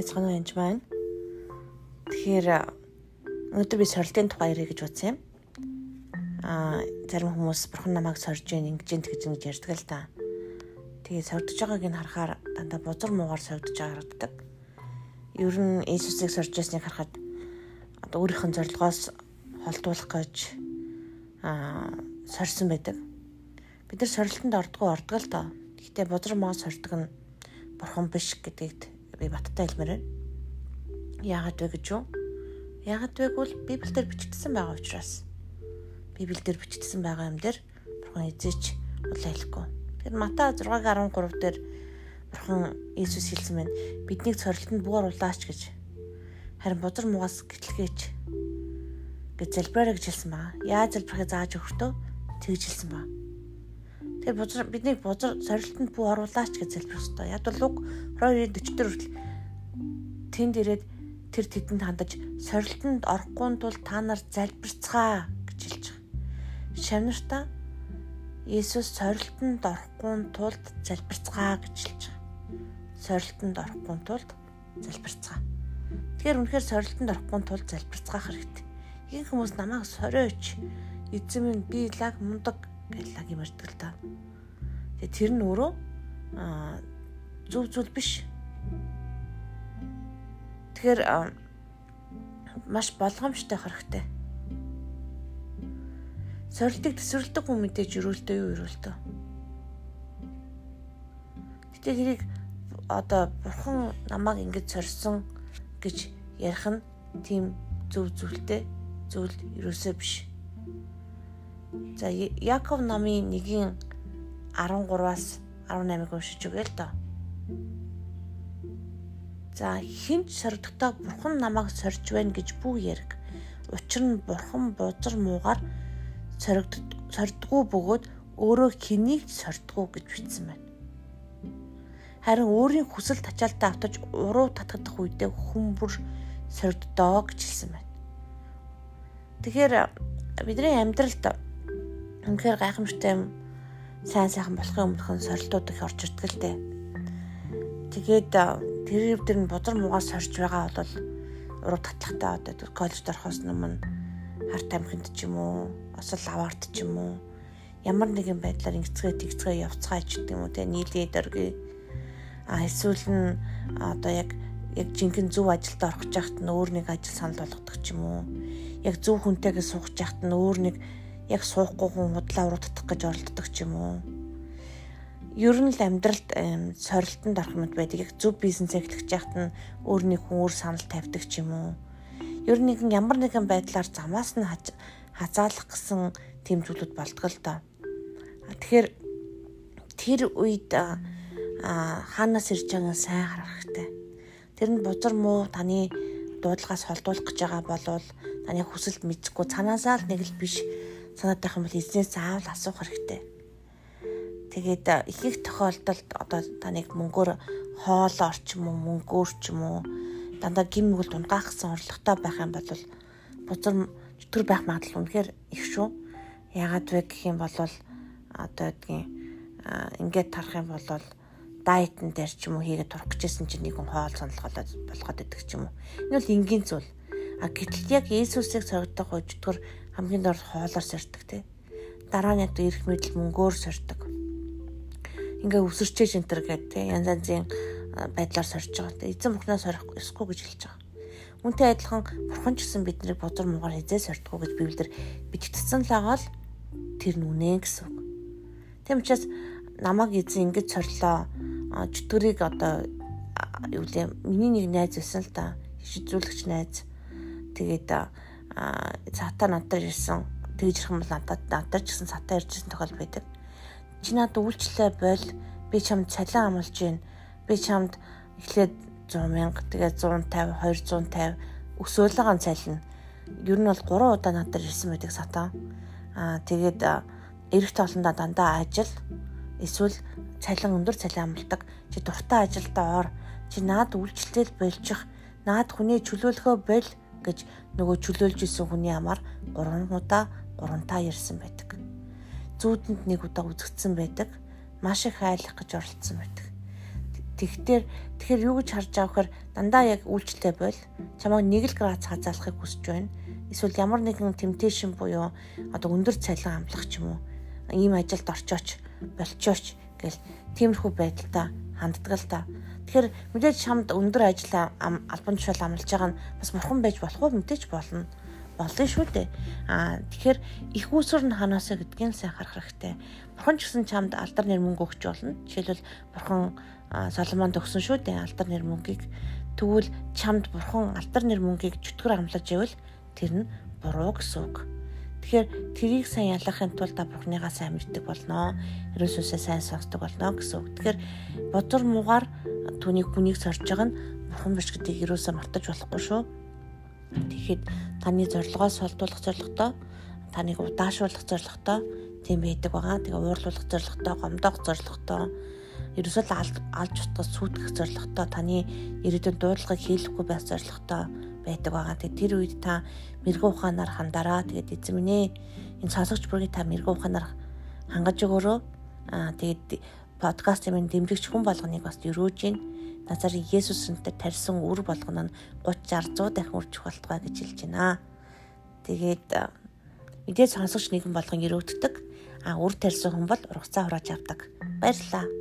мэцхан энэ байна. Тэгэхээр өнөөдөр би сорилтын тухай ярих гэж бодсон юм. Аа зарим хүмүүс бурхан намайг сорж гин ингэж тэгж ингэж ярьдаг л да. Тэгээ сордож байгааг нь харахаар дандаа бузар муугаар сордож байгаа харагддаг. Ер нь Иесусыг сорж байсныг харахад одоо өөрийнх нь зорилгоос холдуулах гэж аа сорьсон байдаг. Бид нар сорилтонд ордгоо ордог л доо. Гэхдээ бузар муу сордог нь бурхан биш гэдэгт би баттай хэлмээр байна. Яагаад вэ гэж юу? Яагаад вэ гэвэл Библиэлд бичигдсэн байгаа учраас. Библиэлд бичигдсэн байгаа юм дээр бурхан эзэж улаан хэлэхгүй. Тэгэхээр Матай 6:13 дээр бурхан Иесус хэлсэн байна. Биднийг цорилтонд буугаар улаач гэж. Харин бузар муугаас гэтлгээч гэж залбираа гэж хэлсэн байна. Яаж залбирахыг зааж өгөхдөө тэгж хэлсэн байна. Тэгэхээр бузар бидний бузар сорилтонд бүү оруулаач гэж залбирх хэрэгтэй. Яг бол уг 2:40 хүртэл тэнд ирээд тэр тэдэнд хандаж сорилтонд орохгүй тул та нар залбирцгаа гэж хэлж байгаа. Шавнартаа Иесус сорилтонд орохгүй тулд залбирцгаа гэж хэлж байгаа. Сорилтонд орохгүй тулд залбирцгаа. Тэгэхээр үнэхээр сорилтонд орохгүй тулд залбирцгаах хэрэгтэй. Ихэнх хүмүүс намайг сориоч эзэм минь би лаг мундаг гэж лаг юм ярьдаг л та. Тэгээ тэр нь өөрөө зөв зүйл биш. Тэгэхээр маш болгоомжтой хэрэгтэй. Сорилтыг төсвөрлөдөг хүн мэдээж өрөөлтөө юу өрөөлтөө. Гэтэ тэрийг одоо бурхан намайг ингэж сорьсон гэж ярих нь тийм зөв зүйлтэй зүйл ерөөсөө биш. За Яков намын 1-ийн 13-аас 18-ыг уншиж өгье л доо. За хинч сордогтой бурхан намайг сорж байна гэж бүх яриг. Учир нь бурхан бузар муугаар сордгоо бөгөөд өөрөө хэнийг сордгоо гэж бичсэн байна. Харин өөрийн хүсэл тачаалтаа автаж уруу татгадах үедээ хүн бүр сорддоо гэж хэлсэн байна. Тэгэхээр бидний амьдралд Үнэхээр гайхамшигтай юм. Сайн сайхан болохын өмнөхөн сорилтууд их орж ирдэг л дээ. Тэгээд тэр тэр нь бузар муугаас сорж байгаа бол уруу татлахтаа одоо коллежд орохоос өмнө харт амхинд ч юм уу, осол аваарт ч юм уу ямар нэгэн байдлаар ингэцгээ тэгцгээ явцгаа ч гэдэг юм уу те нийлээ дөргий а эсвэл нь одоо яг яг жинхэнэ зөв ажилд орох хахад нь өөр нэг ажил санал болгодог ч юм уу яг зөв хүнтэйгээ суух хахад нь өөр нэг яг суухгүй хүн худлаа уруудах гэж оролддог ч юм уу. Ер нь л амьдралд сорилтонд орох мэт байдаг. Яг зөв бизнес эхлэх жахт нь өөр нэг хүн өөр санал тавьдаг ч юм уу. Ер нь нэгэн ямар нэгэн байдлаар замаас нь хазаалах гэсэн тэм зүйлүүд болдгоо л доо. Тэгэхээр тэр үед хаанаас ирж байгааг сайн харах хэрэгтэй. Тэр нь бузар муу таны дуудлагаас холдуулах гэж байгаа болвол таны хүсэлд мэдхгүй цанаасаа л нэг л биш санаад байх юм бол эзнээс заавал асуух хэрэгтэй. Тэгээд их их тохиолдолд одоо таныг мөнгөөр хоол орч юм уу мөнгөөр ч юм уу дандаа гим нүгэл дунгаахсан орлоготой байх юм бол бузар зүтгэр байх магадлал үнэхээр их шүү. Яагаад вэ гэх юм бол одоо гэдгийг ингээд тарах юм бол дайтн дээр ч юм уу хийгээд турах гэжсэн чинь нэг хүн хоол сонлголоод болгоод идэг ч юм уу. Энэ бол энгийн зүйл. А гэтэл яг Иесусыг соргодох өчтгөр хамгийн дор хоолоор сордог те. Дараа нь яг ирэх мэдл мөнгөөр сордог. Ингээ өсөрчээж энтер гэдэг те. Янз янзын байдлаар сорж байгаа. Эзэн бурхнаас сорих ёсгүй гэж хэлж байгаа. Үнтэй адилхан бурхан ч гэсэн биднийг бузар муугаар хизээ сордгоо гэж Библиэр бичигдсэн л байгаа л тэр нүнэ гэсэн үг. Тэм учраас намайг эзэн ингэж сорлоо. Чөтгөрийг одоо юу лээ миний нэг найз байсан л да. Хижүүлэгч найз. Тэгээд цаатаа надад ирсэн тэгж ирэх юм бол надад надад ч гэсэн цаатаа иржсэн тохиол байдаг. Чи надад үйлчлээ бойл би чамд цалин амлаж гин. Би чамд эхлээд 100 мянга тэгээ 150 250 өсөөлгөн цалин. Ер нь бол 3 удаа надад ирсэн байдаг сатаа. Аа тэгээд эрэгт олондоо дандаа ажил эсвэл цалин өндөр цалин амладаг. Чи дуртай ажилдаа ор. Чи наад үйлчлэл болчих. Наад хүний чөлөөлөхөө боль гэж нөгөө чөлөөлж исэн хүний амаар 3 удаа 3 та ярьсан байдаг. Зүүдэнд нэг удаа үзэгдсэн байдаг. Маш их айлах гэж оролцсон байдаг. Тэгтэр тэгэхээр юу гэж харж байгаа вэхээр дандаа яг үйлчлэлтэй бойл чамайг 1 градус хазаалахыг хүсэж байна. Эсвэл ямар нэгэн темпташн буюу одоо өндөр цалин амлах ч юм уу ийм ажилд орчооч болчооч гэл тиймэрхүү байдалтай ханддаг л та. Тэгэхээр мэдээж чамд өндөр ажил албан тушаал амлаж байгаа нь бас бурхан байж болох уу мэдээж болно. Болно шүү дээ. Аа тэгэхээр их усүр нь ханаасаа гэдгийг сайн харах хэрэгтэй. Бурхан ч гэсэн чамд алдар нэр мөнгө өгч болно. Жишээлбэл бурхан Соломонд өгсөн шүү дээ алдар нэр мөнгийг. Тэгвэл чамд бурхан алдар нэр мөнгийг чөтгөр амлаж ивэл тэр нь буруу гэсэн үг. Тэгэхээр трийг сайн ялахын тулд та бурхныгаа сайн мэддэг болноо. Ерөөсөөсөө сайн сонсдог болноо гэсэн үг. Тэгэхээр бодор муугаар түүнийг хүнийг сорж байгаа нь бурхан биш гэдгийг ерөөсөө мартаж болохгүй шүү. Тэгэхэд таны зорилгоос холдуулах зорилготой, таныг удаашруулах зорилготой тийм байдаг байгаа. Тэгээ уурлуулах зорилготой, гомдоох зорилготой, ерөөсөө алж утгаас сүйтгэх зорилготой, таны ирээдүйн дуудлагыг хийлэхгүй байх зорилготой байдаг байгаа. Тэгээ тэр үед та мэрэгэн ухаанаар хандараа. Тэгээд эзэм минь ээ энэ сонсогч бүрийг та мэрэгэн ухаанаар хангаж өгөөрөө. Аа тэгээд подкаст юм дэмжигч хүн болгоныг бас өрөөж гин. Назарын Есүсэнтэй тарьсан үр болгоно нь 30 60 100 дахин үржих болтугай гэж хэлж байна. Тэгээд мэдээ сонсогч нэгэн болгон өрөөддөг. А үр тарьсан хүн бол ургацаа хурааж авдаг. Баярлалаа.